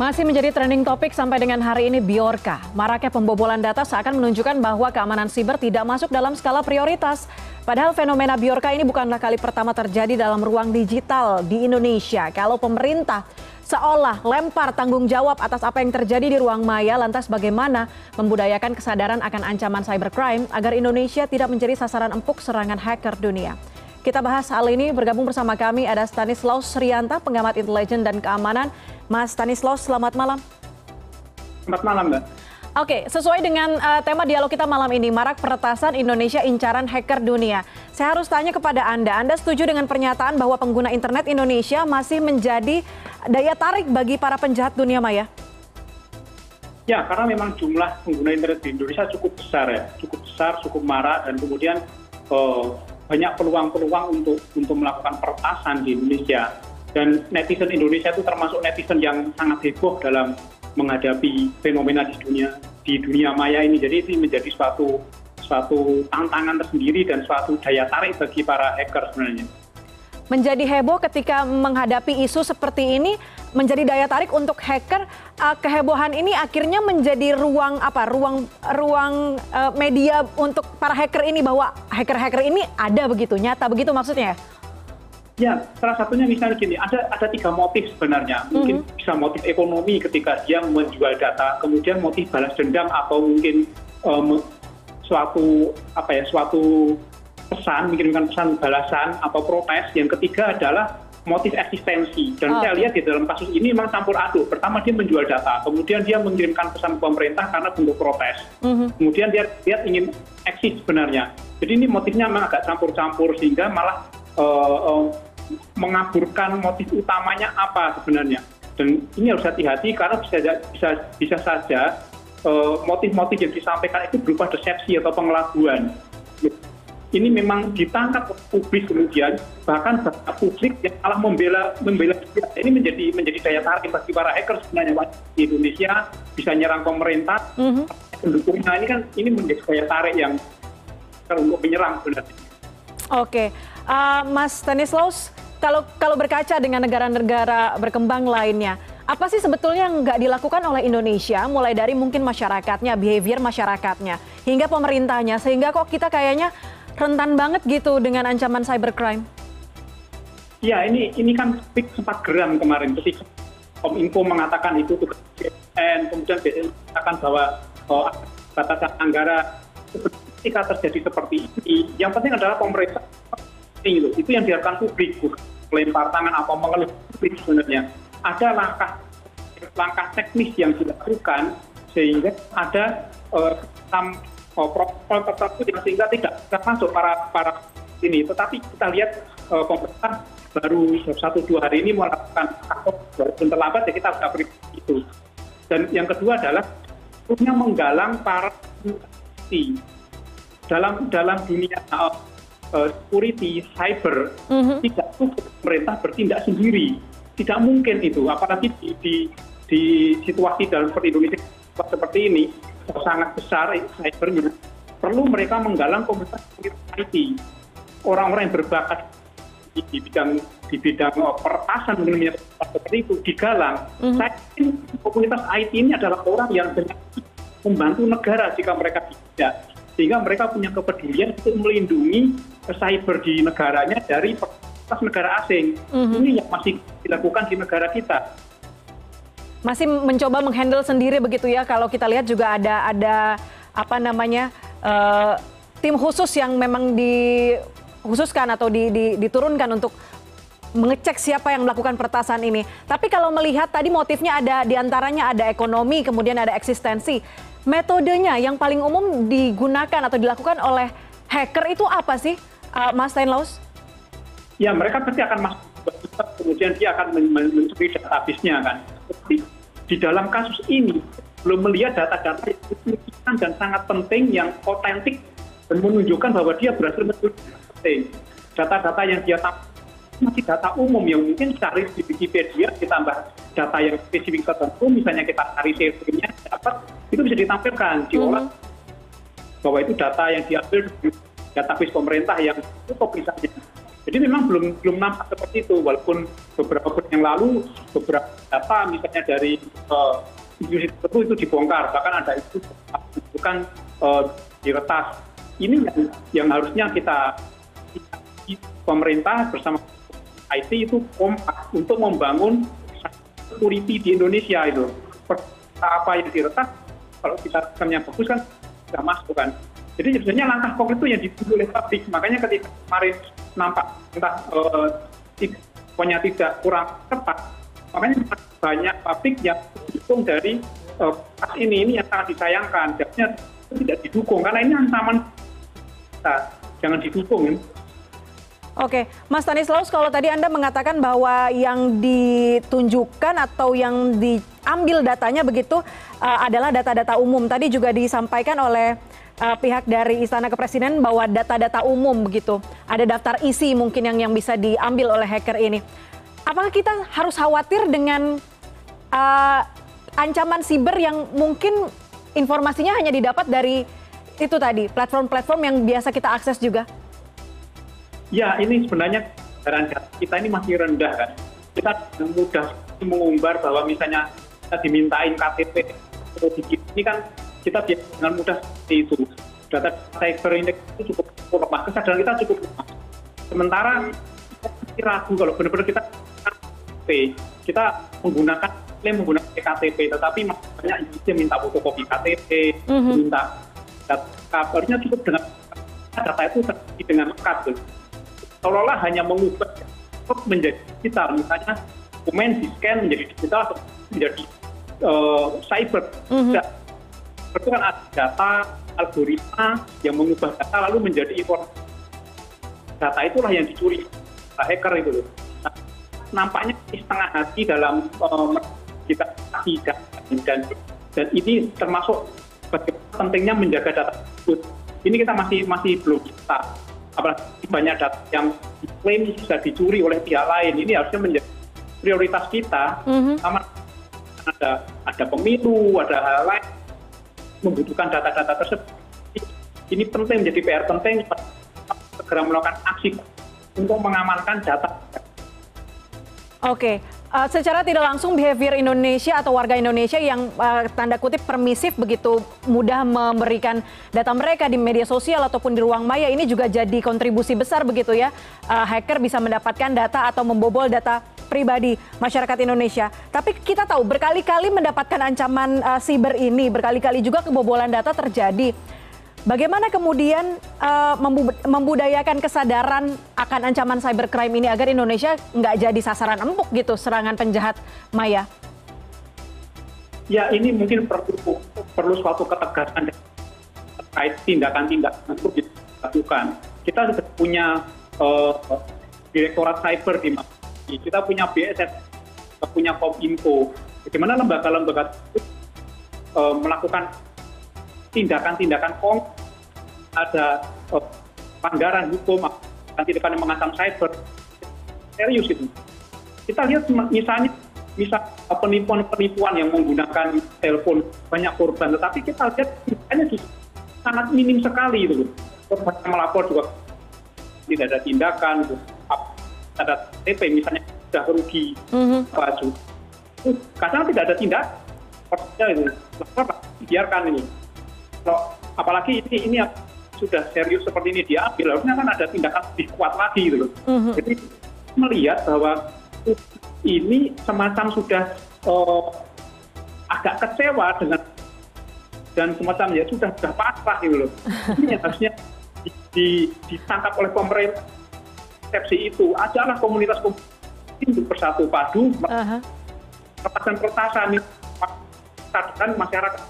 Masih menjadi trending topik sampai dengan hari ini Biorka. Maraknya pembobolan data seakan menunjukkan bahwa keamanan siber tidak masuk dalam skala prioritas. Padahal fenomena Biorka ini bukanlah kali pertama terjadi dalam ruang digital di Indonesia. Kalau pemerintah seolah lempar tanggung jawab atas apa yang terjadi di ruang maya, lantas bagaimana membudayakan kesadaran akan ancaman cybercrime agar Indonesia tidak menjadi sasaran empuk serangan hacker dunia. Kita bahas hal ini bergabung bersama kami ada Stanislaus Srianta, pengamat intelijen dan keamanan. Mas Stanislaus, selamat malam. Selamat malam, Mbak. Oke, sesuai dengan uh, tema dialog kita malam ini, marak peretasan Indonesia incaran hacker dunia. Saya harus tanya kepada Anda, Anda setuju dengan pernyataan bahwa pengguna internet Indonesia masih menjadi daya tarik bagi para penjahat dunia maya? Ya, karena memang jumlah pengguna internet di Indonesia cukup besar ya, cukup besar, cukup marak, dan kemudian uh, banyak peluang-peluang untuk untuk melakukan peretasan di Indonesia. Dan netizen Indonesia itu termasuk netizen yang sangat heboh dalam menghadapi fenomena di dunia di dunia maya ini. Jadi ini menjadi suatu suatu tantangan tersendiri dan suatu daya tarik bagi para hacker sebenarnya menjadi heboh ketika menghadapi isu seperti ini menjadi daya tarik untuk hacker uh, kehebohan ini akhirnya menjadi ruang apa ruang ruang uh, media untuk para hacker ini bahwa hacker-hacker ini ada begitu nyata begitu maksudnya Ya, salah satunya misalnya gini, ada ada tiga motif sebenarnya. Mungkin mm -hmm. bisa motif ekonomi ketika dia menjual data, kemudian motif balas dendam atau mungkin um, suatu apa ya, suatu pesan mengirimkan pesan balasan atau protes yang ketiga adalah motif eksistensi. Dan saya lihat di dalam kasus ini memang campur aduk. Pertama dia menjual data. Kemudian dia mengirimkan pesan ke pemerintah karena bentuk protes. Mhm. kemudian dia lihat ingin eksis sebenarnya. Jadi ini motifnya memang agak campur-campur sehingga malah uh, uh, mengaburkan motif utamanya apa sebenarnya. Dan ini harus hati-hati karena bisa bisa bisa saja motif-motif uh, yang disampaikan itu berupa desepsi atau pengelabuan ini memang ditangkap publik kemudian bahkan publik yang malah membela membela ini menjadi menjadi daya tarik bagi para hacker sebenarnya di Indonesia bisa nyerang pemerintah mm-hmm. pendukungnya. Ini kan ini menjadi daya tarik yang untuk menyerang sebenarnya. Oke, uh, Mas Stanislaus, kalau kalau berkaca dengan negara-negara berkembang lainnya, apa sih sebetulnya yang nggak dilakukan oleh Indonesia, mulai dari mungkin masyarakatnya, behavior masyarakatnya, hingga pemerintahnya, sehingga kok kita kayaknya rentan banget gitu dengan ancaman cybercrime? Ya, ini ini kan sempat geram kemarin ketika Kominfo mengatakan itu tugas BNN, kemudian BNN mengatakan bahwa oh, batasan anggaran ketika terjadi seperti ini, yang penting adalah pemerintah itu, itu yang diharapkan publik, melempar tangan atau mengeluh publik sebenarnya. Ada langkah langkah teknis yang dilakukan sehingga ada uh, Oh, protokol tertentu yang sehingga tidak masuk para para ini. Tetapi kita lihat uh, pemerintah baru satu dua hari ini melakukan takut walaupun terlambat ya kita harus beri itu. Dan yang kedua adalah punya menggalang para security dalam dalam dunia uh, security cyber mm-hmm. tidak cukup pemerintah bertindak sendiri tidak mungkin itu apalagi di di, di situasi dalam seperti Indonesia seperti ini sangat besar cybernya. Perlu mereka menggalang komunitas IT orang-orang yang berbakat di bidang di bidang oh, pertasan seperti itu digalang. -hmm. saya ingin komunitas IT ini adalah orang yang membantu negara jika mereka tidak. Sehingga mereka punya kepedulian untuk melindungi cyber di negaranya dari negara asing. -hmm. ini yang masih dilakukan di negara kita masih mencoba menghandle sendiri begitu ya kalau kita lihat juga ada ada apa namanya uh, tim khusus yang memang dikhususkan atau di, di, diturunkan untuk mengecek siapa yang melakukan pertasan ini. Tapi kalau melihat tadi motifnya ada di antaranya ada ekonomi, kemudian ada eksistensi. Metodenya yang paling umum digunakan atau dilakukan oleh hacker itu apa sih, uh, Mas Steinlaus? Ya mereka pasti akan masuk kemudian dia akan mencuri database-nya kan. Tapi di dalam kasus ini belum melihat data-data yang signifikan dan sangat penting yang otentik dan menunjukkan bahwa dia berhasil mencuri penting. Data-data yang dia tahu masih data umum yang mungkin cari di Wikipedia ditambah data yang spesifik tertentu misalnya kita cari servernya dapat itu bisa ditampilkan diolah mm -hmm. bahwa itu data yang diambil dari database pemerintah yang cukup misalnya jadi memang belum belum nampak seperti itu walaupun beberapa bulan yang lalu beberapa data misalnya dari uh, institusi tertentu itu dibongkar bahkan ada itu bukan uh, diretas. Ini yang, yang harusnya kita pemerintah bersama IT itu kompak untuk membangun security di Indonesia itu. Apa yang diretas kalau kita sistemnya bagus kan tidak masuk kan. Jadi sebenarnya langkah konkret itu yang ditunggu oleh publik. Makanya ketika kemarin nampak entah pokoknya tidak kurang tepat makanya banyak publik yang didukung dari uh, ini ini yang sangat disayangkan jadinya tidak didukung karena ini ancaman kita jangan didukung. Oke, Mas Stanislaus, kalau tadi Anda mengatakan bahwa yang ditunjukkan atau yang diambil datanya begitu uh, adalah data-data umum. Tadi juga disampaikan oleh uh, pihak dari Istana Kepresiden bahwa data-data umum begitu. Ada daftar isi mungkin yang yang bisa diambil oleh hacker ini. Apakah kita harus khawatir dengan uh, ancaman siber yang mungkin informasinya hanya didapat dari itu tadi platform-platform yang biasa kita akses juga? ya ini sebenarnya kita ini masih rendah kan kita mudah mengumbar bahwa misalnya kita dimintain KTP ini kan kita dengan mudah seperti itu. Data cyber index itu cukup lemah. Kesadaran kita cukup lemah. Sementara kita ragu kalau benar-benar kita KTP kita menggunakan klaim menggunakan KTP tetapi banyak yang minta fotokopi KTP -hmm. minta data kabarnya cukup dengan data itu dengan lengkap seolah-olah hanya mengubah menjadi digital. Misalnya dokumen di scan menjadi digital atau menjadi uh, cyber. Mm -hmm. Itu kan ada data algoritma yang mengubah data lalu menjadi informasi data itulah yang dicuri nah, hacker itu loh. Nah, nampaknya setengah hati dalam uh, kita tidak dan dan ini termasuk bagaimana pentingnya menjaga data tersebut. Ini kita masih masih belum bisa. Apalagi banyak data yang diklaim bisa dicuri oleh pihak lain. Ini harusnya menjadi prioritas kita. Mm-hmm. sama ada ada pemilu ada hal lain membutuhkan data-data tersebut ini penting menjadi PR penting segera melakukan aksi untuk mengamankan data. Oke, uh, secara tidak langsung behavior Indonesia atau warga Indonesia yang uh, tanda kutip permisif begitu mudah memberikan data mereka di media sosial ataupun di ruang maya ini juga jadi kontribusi besar begitu ya uh, hacker bisa mendapatkan data atau membobol data pribadi masyarakat Indonesia. Tapi kita tahu berkali-kali mendapatkan ancaman uh, siber ini, berkali-kali juga kebobolan data terjadi. Bagaimana kemudian uh, membudayakan kesadaran akan ancaman cybercrime ini agar Indonesia nggak jadi sasaran empuk gitu serangan penjahat maya? Ya ini mungkin perlu perlu suatu ketegasan terkait tindakan-tindakan untuk dilakukan. Kita sudah punya uh, direktorat cyber di kita punya BSS, kita punya Kominfo. Bagaimana lembaga-lembaga itu uh, melakukan tindakan-tindakan kong ada uh, pelanggaran hukum dan tindakan yang mengancam cyber. Serius itu kita lihat misalnya bisa penipuan-penipuan yang menggunakan telepon banyak korban. Tetapi kita lihat misalnya sangat minim sekali itu korban melapor juga tidak ada tindakan ada TP misalnya sudah rugi baju kadang tidak ada tindak biarkan ini kalau apalagi ini ini sudah serius seperti ini diambil harusnya kan ada tindakan lebih kuat lagi gitu loh. Mm-hmm. Jadi melihat bahwa ini semacam sudah uh, agak kecewa dengan dan semacam ya sudah sudah pasrah gitu loh. Ini harusnya di, di, ditangkap oleh pemerintah persepsi itu adalah komunitas komunitas bersatu padu pertasan pertasan masyarakat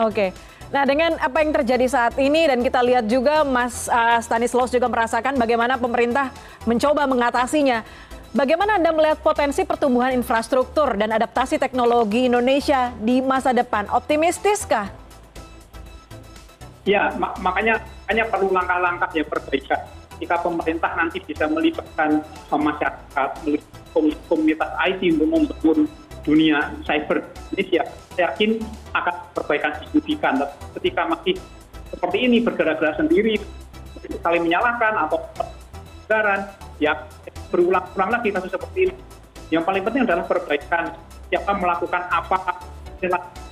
Oke. Nah, dengan apa yang terjadi saat ini dan kita lihat juga Mas uh, Stanislaus juga merasakan bagaimana pemerintah mencoba mengatasinya. Bagaimana Anda melihat potensi pertumbuhan infrastruktur dan adaptasi teknologi Indonesia di masa depan? Optimistiskah? Ya, mak makanya hanya perlu langkah-langkah yang perbaikan. Jika pemerintah nanti bisa melibatkan masyarakat, komunitas IT untuk membangun dunia cyber Indonesia, saya yakin akan perbaikan signifikan. Ketika masih seperti ini bergerak-gerak sendiri, saling menyalahkan atau pelanggaran, ya berulang-ulang lagi kasus seperti ini. Yang paling penting adalah perbaikan siapa melakukan apa,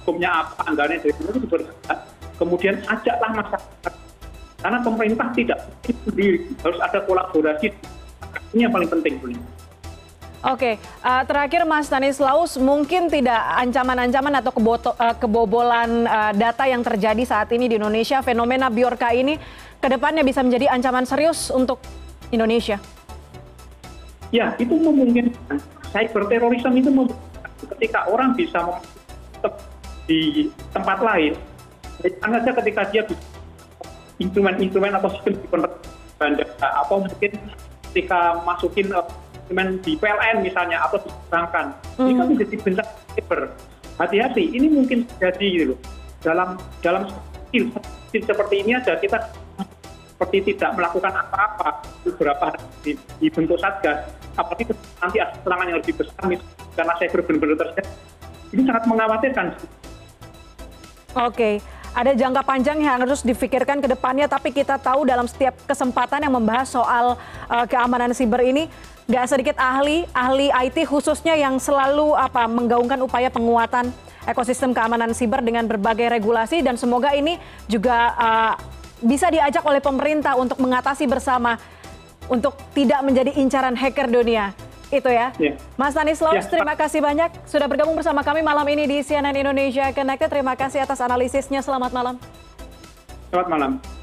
hukumnya apa, anggarannya dari itu bergerak. Kemudian ajaklah masyarakat. Karena pemerintah tidak sendiri, harus ada kolaborasi. Ini yang paling penting. Oke, uh, terakhir Mas Stanislaus, mungkin tidak ancaman-ancaman atau keboto, uh, kebobolan uh, data yang terjadi saat ini di Indonesia, fenomena Biorka ini ke depannya bisa menjadi ancaman serius untuk Indonesia? Ya, itu memungkinkan. Cyber terorisme itu memungkinkan. Ketika orang bisa di tempat lain, sangat saja ketika dia bisa instrumen-instrumen atau sistem di bandara, atau mungkin ketika masukin instrumen di PLN misalnya atau di perbankan ini kan menjadi bencana cyber hati-hati ini mungkin jadi gitu loh. Dalam dalam skill, skill seperti ini aja kita seperti tidak melakukan apa-apa beberapa hari dibentuk satgas. Apalagi nanti ada serangan yang lebih besar karena cyber benar-benar terjadi. Ini sangat mengkhawatirkan. Oke, ada jangka panjang yang harus difikirkan ke depannya, tapi kita tahu dalam setiap kesempatan yang membahas soal uh, keamanan siber ini, nggak sedikit ahli, ahli IT khususnya yang selalu apa menggaungkan upaya penguatan ekosistem keamanan siber dengan berbagai regulasi dan semoga ini juga uh, bisa diajak oleh pemerintah untuk mengatasi bersama untuk tidak menjadi incaran hacker dunia. Itu ya. Yeah. Mas Stanislaus, yeah. terima kasih banyak sudah bergabung bersama kami malam ini di CNN Indonesia Connected. Terima kasih atas analisisnya. Selamat malam. Selamat malam.